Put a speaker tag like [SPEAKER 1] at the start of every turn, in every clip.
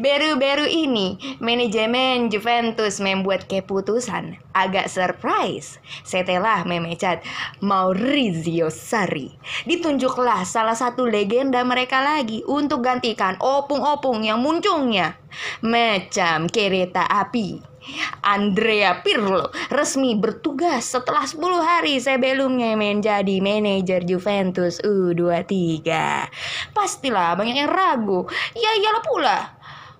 [SPEAKER 1] Baru-baru ini, manajemen Juventus membuat keputusan agak surprise setelah memecat Maurizio Sarri. Ditunjuklah salah satu legenda mereka lagi untuk gantikan opung-opung yang munculnya macam kereta api. Andrea Pirlo resmi bertugas setelah 10 hari sebelumnya menjadi manajer Juventus U23. Pastilah banyak yang ragu. Ya iyalah pula.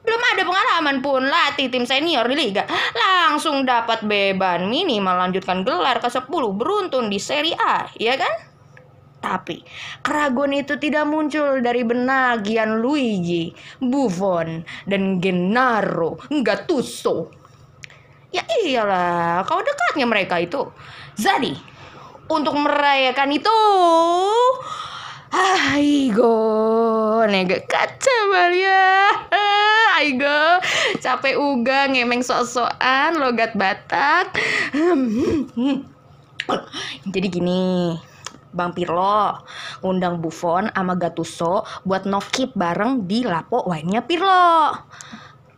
[SPEAKER 1] Belum ada pengalaman pun latih tim senior di liga. Langsung dapat beban minimal lanjutkan gelar ke-10 beruntun di Serie A, ya kan? Tapi keraguan itu tidak muncul dari benak Gianluigi, Buffon, dan Gennaro Gattuso. Ya iyalah, kau dekatnya mereka itu. Jadi, untuk merayakan itu, Aigo, nega kaca Maria. Aigo, capek uga ngemeng sok-sokan logat Batak. Jadi gini, Bang Pirlo undang Buffon sama Gattuso buat nokip bareng di Lapo Wine-nya Pirlo.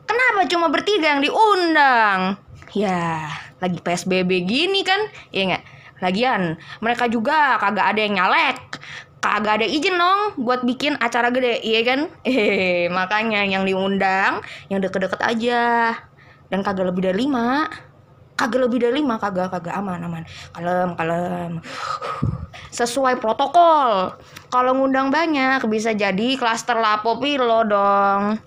[SPEAKER 1] Kenapa cuma bertiga yang diundang? Ya, lagi PSBB gini kan, ya nggak? Lagian, mereka juga kagak ada yang nyalek. Kagak ada izin dong buat bikin acara gede, iya kan? Eh, makanya yang diundang yang deket-deket aja. Dan kagak lebih dari lima. Kagak lebih dari lima, kagak, kagak aman, aman. Kalem, kalem. Sesuai protokol. Kalau ngundang banyak, bisa jadi klaster lapo pilo dong.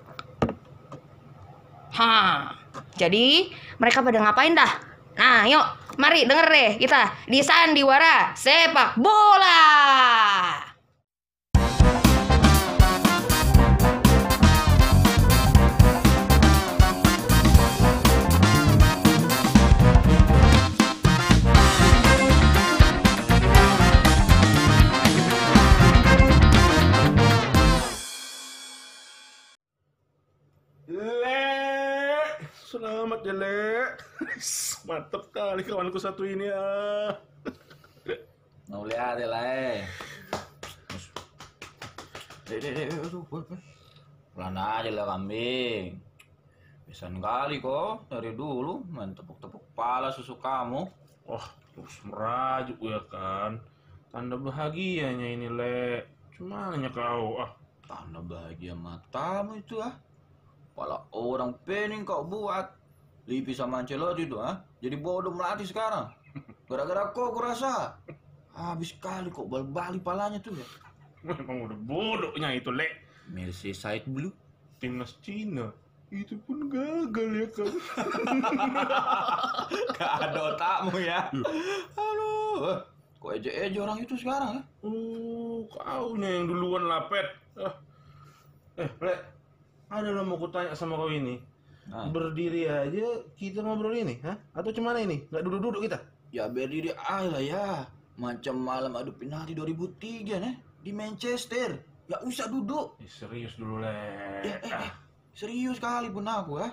[SPEAKER 1] Hah. Jadi mereka pada ngapain dah? Nah, yuk, mari denger deh kita di Sandiwara Sepak Bola.
[SPEAKER 2] Ya Le. Mantap kali kawanku satu ini ah.
[SPEAKER 3] Mau lihat ya lah eh. Pelan aja lah kambing. Bisa kali kok dari dulu main tepuk-tepuk pala susu kamu.
[SPEAKER 2] Wah, terus merajuk ya kan. Tanda bahagianya ini Le. Cuma hanya kau ah.
[SPEAKER 3] Tanda bahagia matamu itu ah. Pala orang pening kau buat. Lipi sama Ancelotti itu ah. Jadi bodoh melatih sekarang. Gara-gara kok kurasa. Habis kali kok bal-bali palanya tuh ya.
[SPEAKER 2] Memang udah bodohnya itu Le.
[SPEAKER 3] Merseyside Blue.
[SPEAKER 2] Timnas Cina itu pun gagal ya kan.
[SPEAKER 3] Gak ada otakmu ya. Aduh, kok eje-eje orang itu sekarang ya?
[SPEAKER 2] Oh, kau nih yang duluan lapet. Ah. Eh, Le. Ada lo mau kutanya sama kau ini.
[SPEAKER 3] Nah,
[SPEAKER 2] Berdiri aja kita ngobrol ini, hah? Atau cemana ini? Nggak duduk-duduk kita?
[SPEAKER 3] ya berdiri aja lah ya. Macam malam adu penalti 2003 nih di Manchester. Ya usah duduk.
[SPEAKER 2] Eh, serius dulu, Le.
[SPEAKER 3] Eh, eh, eh. Serius kali pun aku ya.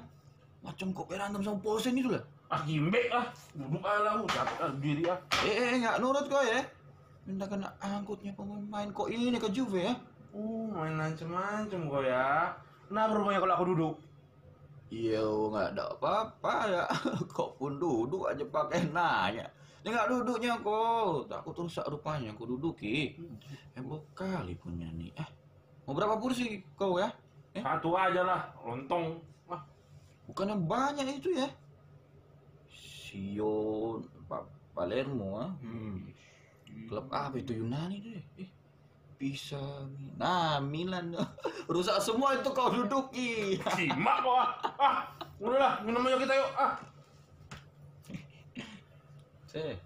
[SPEAKER 3] Macam kok berantem sama Posen itu lah.
[SPEAKER 2] Ah, gimbe ah. Duduk aja lah, capek ah, diri ah.
[SPEAKER 3] Eh, eh, nggak nurut kau ya. Minta kena angkutnya pemain kok ini ke Juve ya.
[SPEAKER 2] Uh, main macem-macem kok ya. Kenapa rupanya kalau aku duduk?
[SPEAKER 3] Iya, nggak ada apa-apa ya. Kok pun duduk aja pakai nanya. Ini nggak duduknya kok. Takut rusak rupanya. Aku duduki. Heboh kali punya nih. Eh, mau berapa kursi kau ya? Eh?
[SPEAKER 2] Satu aja lah, lontong. Ah,
[SPEAKER 3] Bukannya banyak itu ya? Sion, Pa- Palermo, ah. Hmm. Klub apa itu Yunani tuh ya? Eh, bisa. Nah, Milan. Rusak semua itu kau duduki.
[SPEAKER 2] Simak kok ah. Ah, udahlah, minum aja kita yuk. Ah.
[SPEAKER 3] Eh,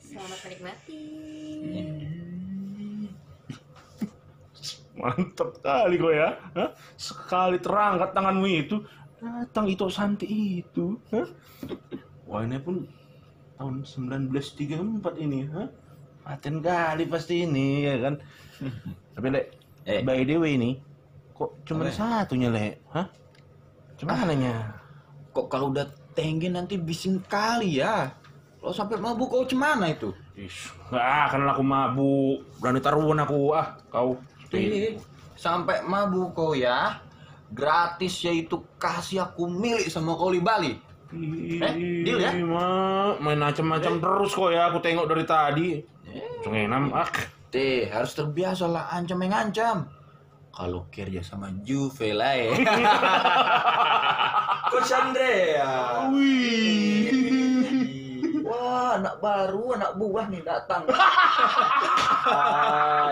[SPEAKER 1] Selamat menikmati.
[SPEAKER 2] Mantap kali kok ya. Hah? Sekali terangkat tanganmu itu, datang itu Santi itu. Hah? Wah ini pun tahun 1934 ini. Hah? Paten kali pasti ini ya kan. Tapi Lek,
[SPEAKER 3] Eh.
[SPEAKER 2] by the way ini, kok cuma
[SPEAKER 3] Apa?
[SPEAKER 2] satunya Lek? Hah? Gimana nya?
[SPEAKER 3] kok kalau udah tengge nanti bising kali ya. Kalau sampai mabuk kau cemana itu?
[SPEAKER 2] Ish, akan lah aku mabuk. Berani taruhan aku ah kau.
[SPEAKER 3] Eh, sampai mabuk kau ya. Gratis yaitu kasih aku milik sama kau di Bali. Eh, deal ya?
[SPEAKER 2] Ma, main macam-macam terus kok ya. Aku tengok dari tadi. Cengenam ah.
[SPEAKER 3] Teh, harus terbiasa lah ancam mengancam. Kalau kerja sama Juve lah ya. Coach Andrea. Wah, anak baru, anak buah nih datang.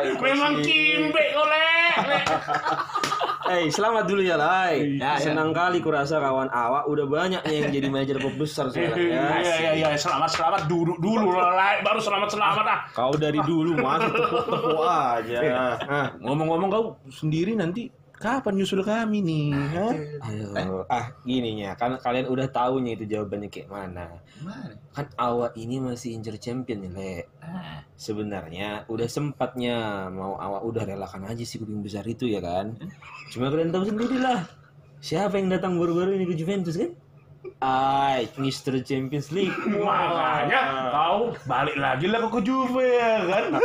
[SPEAKER 3] Coach
[SPEAKER 2] Memang kimbe kau
[SPEAKER 4] Eh, selamat dulu ya, Lai.
[SPEAKER 3] Ya, ya.
[SPEAKER 4] Senang kali kurasa kawan awak udah banyak nih yang jadi manajer klub besar sekarang
[SPEAKER 2] Iya
[SPEAKER 4] ya.
[SPEAKER 2] iya iya selamat selamat dulu dulu lek baru selamat selamat ah.
[SPEAKER 4] Kau dari dulu masih tepuk-tepuk aja. Ah,
[SPEAKER 2] Ngomong-ngomong kau sendiri nanti kapan nyusul kami nih? Hah?
[SPEAKER 4] ayo. ah, gininya kan kalian udah tahunya itu jawabannya kayak mana.
[SPEAKER 3] Mana?
[SPEAKER 4] Kan awak ini masih incer champion nih, Le.
[SPEAKER 3] Ah,
[SPEAKER 4] Sebenarnya udah sempatnya mau awak udah relakan aja si kuping besar itu ya kan. Cuma kalian tahu sendiri lah. Siapa yang datang baru-baru ini ke Juventus kan? Ay, Mr. Champions League.
[SPEAKER 2] Makanya kau balik lagi lah ke Juve ya kan?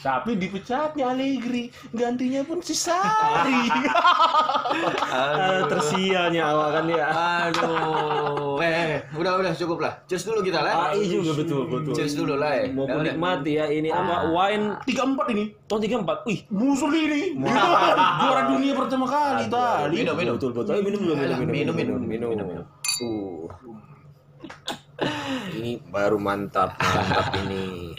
[SPEAKER 2] Tapi dipecatnya Allegri, gantinya pun si Sari.
[SPEAKER 4] Ah, tersialnya awak kan ya.
[SPEAKER 3] Aduh, eh, udah udah cukup lah. Cheers dulu kita lah.
[SPEAKER 4] Ah, iya juga betul betul.
[SPEAKER 3] Cheers dulu lah. eh.
[SPEAKER 4] Mau menikmati ya ini apa wine
[SPEAKER 2] Tiga empat ini,
[SPEAKER 4] tahun 34. Wih,
[SPEAKER 2] musuh ini. Juara dunia pertama kali tadi.
[SPEAKER 3] Minum, minum.
[SPEAKER 4] betul betul. Minum minum minum
[SPEAKER 3] minum,
[SPEAKER 4] minum
[SPEAKER 3] minum,
[SPEAKER 4] minum. Uh. Ini baru mantap mantap ini.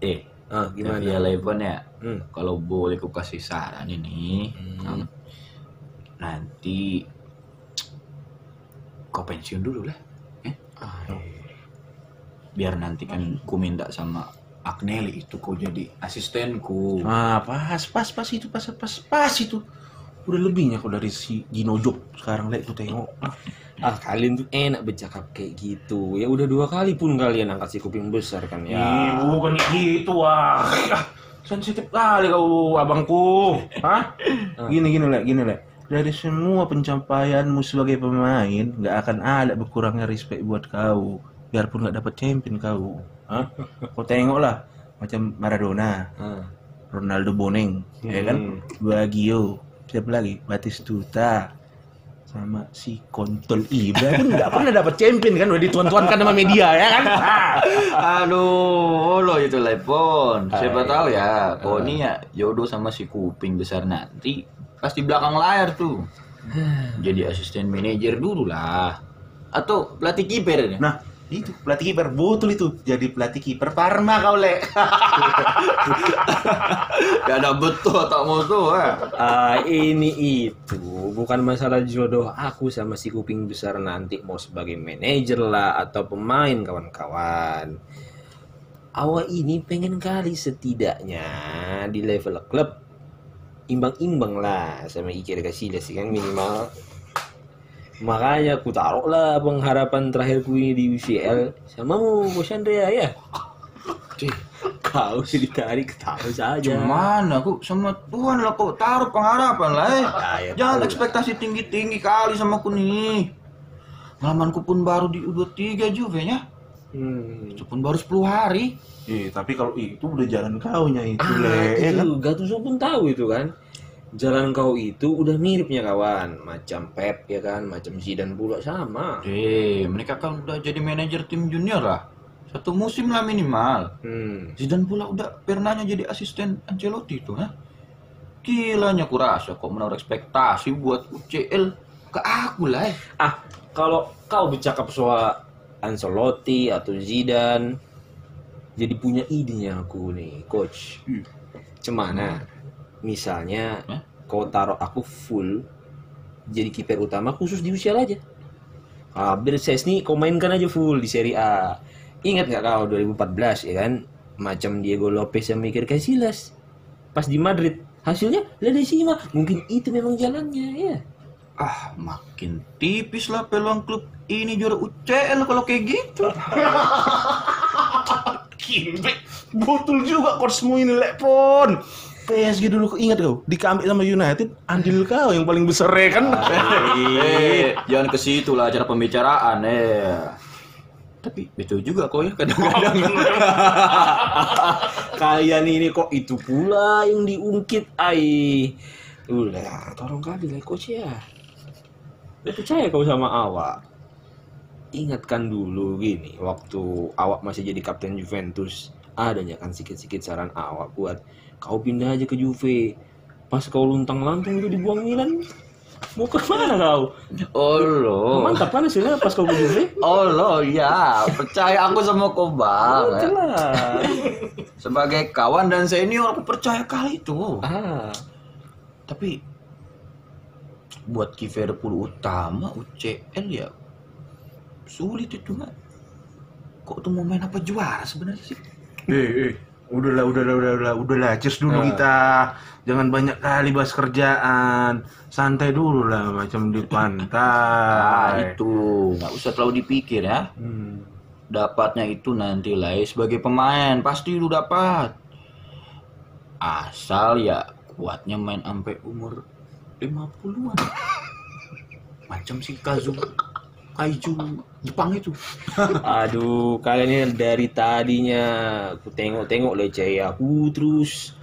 [SPEAKER 3] Eh,
[SPEAKER 4] Ah,
[SPEAKER 3] gimana
[SPEAKER 4] gimana?
[SPEAKER 3] ya ya?
[SPEAKER 4] Hmm.
[SPEAKER 3] Kalau boleh ku kasih saran ini,
[SPEAKER 4] Hmm.
[SPEAKER 3] nanti kau pensiun dulu lah. Eh? Biar nanti kan ku minta sama Agnelli itu kau jadi asistenku.
[SPEAKER 2] Ah, pas, pas, pas itu, pas, pas, pas itu. Udah lebihnya kau dari si Gino Job sekarang lek tuh tengok.
[SPEAKER 4] Ah, kalian tuh enak bercakap kayak gitu. Ya udah dua kali pun kalian angkat si kuping besar kan
[SPEAKER 2] Ih,
[SPEAKER 4] ya.
[SPEAKER 2] bukan gitu ah. Ah, Sensitif kali kau abangku. Hah? Gini gini lek, gini lek. Dari semua pencapaianmu sebagai pemain, nggak akan ada berkurangnya respect buat kau. Biarpun nggak dapat champion kau. Hah? Kau tengok lah, macam Maradona,
[SPEAKER 4] Ah.
[SPEAKER 2] Ronaldo Boneng, ya kan? Baggio, siapa lagi? Batistuta, sama si kontol Ibra pun nggak pernah dapat champion kan udah dituan-tuankan sama media ya kan
[SPEAKER 3] Aduh, lo itu Lepon. Siapa
[SPEAKER 4] Hai.
[SPEAKER 3] tahu ya, kau ini ya jodoh sama si kuping besar nanti. Pas di belakang layar tuh. Jadi asisten manajer dulu lah. Atau pelatih kiper
[SPEAKER 2] nah itu pelatih kiper betul itu jadi pelatih kiper Parma kau le
[SPEAKER 3] Gak ada betul tak mau tuh. ah.
[SPEAKER 4] Ah, ini itu bukan masalah jodoh aku sama si kuping besar nanti mau sebagai manajer lah atau pemain kawan-kawan. Awak ini pengen kali setidaknya di level klub imbang-imbang lah sama Iker Casillas kan minimal. Makanya aku taruh lah pengharapan terakhirku ini di UCL sama mu Bos Andrea ya.
[SPEAKER 3] Cih,
[SPEAKER 4] Kau sih ditarik ketawa saja.
[SPEAKER 3] Cuman aku sama Tuhan lah kok taruh pengharapan lah eh.
[SPEAKER 4] ya
[SPEAKER 3] Jangan
[SPEAKER 4] tahu lah.
[SPEAKER 3] ekspektasi tinggi-tinggi kali sama aku nih. Pengalamanku pun baru di U23 Juve nya.
[SPEAKER 4] Hmm.
[SPEAKER 3] Itu pun baru 10 hari.
[SPEAKER 2] eh tapi kalau itu udah jalan kaunya itu
[SPEAKER 4] Ah,
[SPEAKER 2] le ya kan?
[SPEAKER 4] itu Gattuso pun tahu itu kan. Jalan kau itu udah miripnya kawan, macam Pep ya kan, macam Zidane pula sama.
[SPEAKER 3] Eh, mereka kan udah jadi manajer tim junior lah. Satu musim lah minimal.
[SPEAKER 4] Hmm.
[SPEAKER 3] Zidane pula udah pernahnya jadi asisten Ancelotti itu, ha? Gilanya kurasa kok menaruh ekspektasi buat UCL ke aku lah. eh.
[SPEAKER 4] Ah, kalau kau bercakap soal Ancelotti atau Zidane, jadi punya idenya aku nih, coach.
[SPEAKER 2] Hmm.
[SPEAKER 4] Cemana? Misalnya
[SPEAKER 3] Hah?
[SPEAKER 4] kau taruh aku full jadi kiper utama khusus di usia aja. Ah, nih kau mainkan aja full di Serie A. Ingat nggak kau 2014 ya kan? Macam Diego Lopez sama Iker Casillas. Pas di Madrid, hasilnya Ledesima. Mungkin itu memang jalannya ya.
[SPEAKER 3] Ah, makin tipis lah peluang klub ini juara UCL kalau kayak gitu.
[SPEAKER 2] Kimbe, betul juga coachmu ini lepon. PSG dulu ingat kau dikambil sama United andil kau yang paling besar ya kan
[SPEAKER 3] eh, jangan ke situ lah cara pembicaraan eh. Tapi betul juga kok ya kadang-kadang.
[SPEAKER 4] Kalian ini kok itu pula yang diungkit ai. Udah, tolong kali lah coach ya. Udah percaya kau sama awak. Ingatkan dulu gini, waktu awak masih jadi kapten Juventus, adanya kan sikit-sikit saran awak buat kau pindah aja ke Juve. Pas kau luntang-lantung itu dibuang Milan, mau ke mana kau?
[SPEAKER 3] Oh lo.
[SPEAKER 4] Mantap kan hasilnya pas kau ke Juve?
[SPEAKER 3] Oh lo ya, percaya aku sama kau banget.
[SPEAKER 4] Jelas.
[SPEAKER 3] Sebagai kawan dan senior aku percaya kali itu.
[SPEAKER 4] Ah,
[SPEAKER 3] Tapi buat kiper utama UCL ya sulit itu nggak. Kok tuh mau main apa juara sebenarnya sih?
[SPEAKER 2] Eh, eh, udahlah, udahlah, udahlah, udahlah, cheers dulu
[SPEAKER 4] Ah.
[SPEAKER 2] kita. Jangan banyak kali bahas kerjaan. Santai dulu lah, macam di
[SPEAKER 3] Ah,
[SPEAKER 2] pantai.
[SPEAKER 3] itu nggak usah terlalu dipikir ya.
[SPEAKER 4] hmm.
[SPEAKER 3] Dapatnya itu nanti lah ya, sebagai pemain pasti lu dapat. Asal ya kuatnya main sampai umur 50-an. Macam si Kazu Kaiju Jepang itu.
[SPEAKER 4] Aduh, kalian ini dari tadinya aku tengok-tengok leceh aku terus.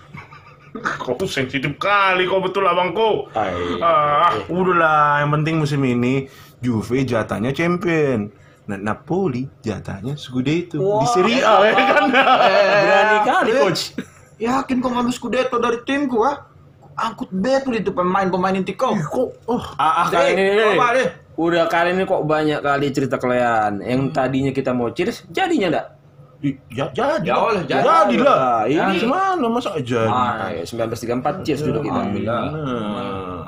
[SPEAKER 2] Kau sensitif kali kau betul abangku.
[SPEAKER 4] Ay,
[SPEAKER 2] Ah, udahlah, yang penting musim ini Juve jatahnya champion. Nah, Napoli jatahnya Scudetto di Serie A ya kan.
[SPEAKER 4] berani kali
[SPEAKER 3] eh,
[SPEAKER 4] coach.
[SPEAKER 3] Yakin kau ngambil Scudetto dari timku ah? Angkut betul itu pemain-pemain inti kau.
[SPEAKER 2] Kok oh,
[SPEAKER 4] Ah, ah, kalian ini,
[SPEAKER 3] Coba deh.
[SPEAKER 4] Udah kalian ini kok banyak kali cerita kalian. Yang tadinya kita mau cheers, jadinya enggak?
[SPEAKER 2] ya jadi.
[SPEAKER 3] Ya Allah, jadi.
[SPEAKER 2] Jadi lah.
[SPEAKER 4] Ah, ini
[SPEAKER 2] Gimana masa aja?
[SPEAKER 4] Ah, ya, 1934 cheers dulu kita.
[SPEAKER 3] Alhamdulillah.
[SPEAKER 2] Nah.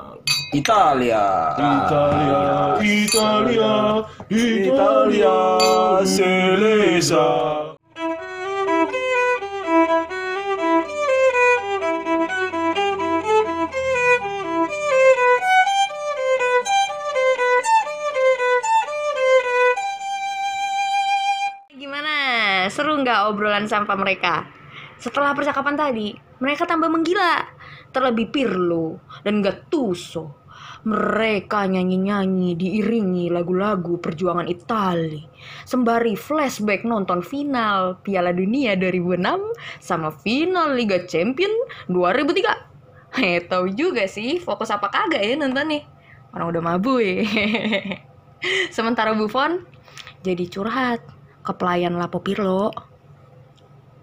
[SPEAKER 4] Italia.
[SPEAKER 2] Italia, Italia,
[SPEAKER 4] Italia, Selesa.
[SPEAKER 1] Gimana? Nggak obrolan sampah mereka? Setelah percakapan tadi, mereka tambah menggila. Terlebih Pirlo dan Gattuso. Mereka nyanyi-nyanyi diiringi lagu-lagu perjuangan Itali. Sembari flashback nonton final Piala Dunia 2006 sama final Liga Champion 2003. Heh, tahu juga sih fokus apa kagak ya nonton nih. Orang udah mabuk ya. Sementara Buffon jadi curhat ke pelayan Lapo Pirlo.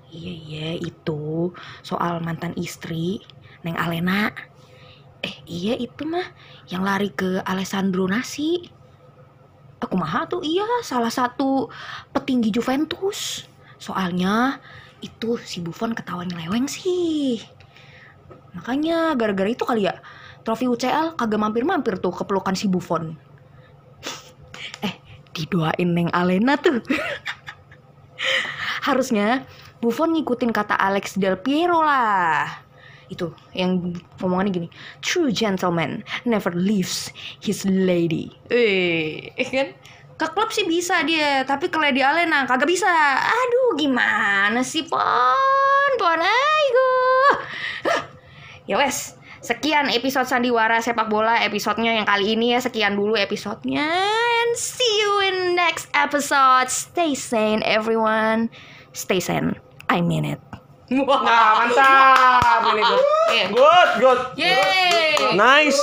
[SPEAKER 1] Iya iya itu soal mantan istri Neng Alena. Eh iya itu mah yang lari ke Alessandro Nasi. Aku mah tuh iya salah satu petinggi Juventus. Soalnya itu si Buffon ketahuan nyeleweng sih. Makanya gara-gara itu kali ya trofi UCL kagak mampir-mampir tuh ke pelukan si Buffon. eh didoain Neng Alena tuh. Harusnya Buffon ngikutin kata Alex Del Piero lah. Itu yang ngomongannya gini, true gentleman never leaves his lady. Eh, eh kan? Ke klub sih bisa dia, tapi ke Lady Alena kagak bisa. Aduh, gimana sih, Pon? Pon, ayo. Ya wes, sekian episode Sandiwara Sepak Bola episodenya yang kali ini ya sekian dulu episodenya and see you in next episode. Stay sane everyone. Stay sane. I mean it.
[SPEAKER 4] Nah, mantap. Ini good. Good, good.
[SPEAKER 1] Yay!
[SPEAKER 4] Nice.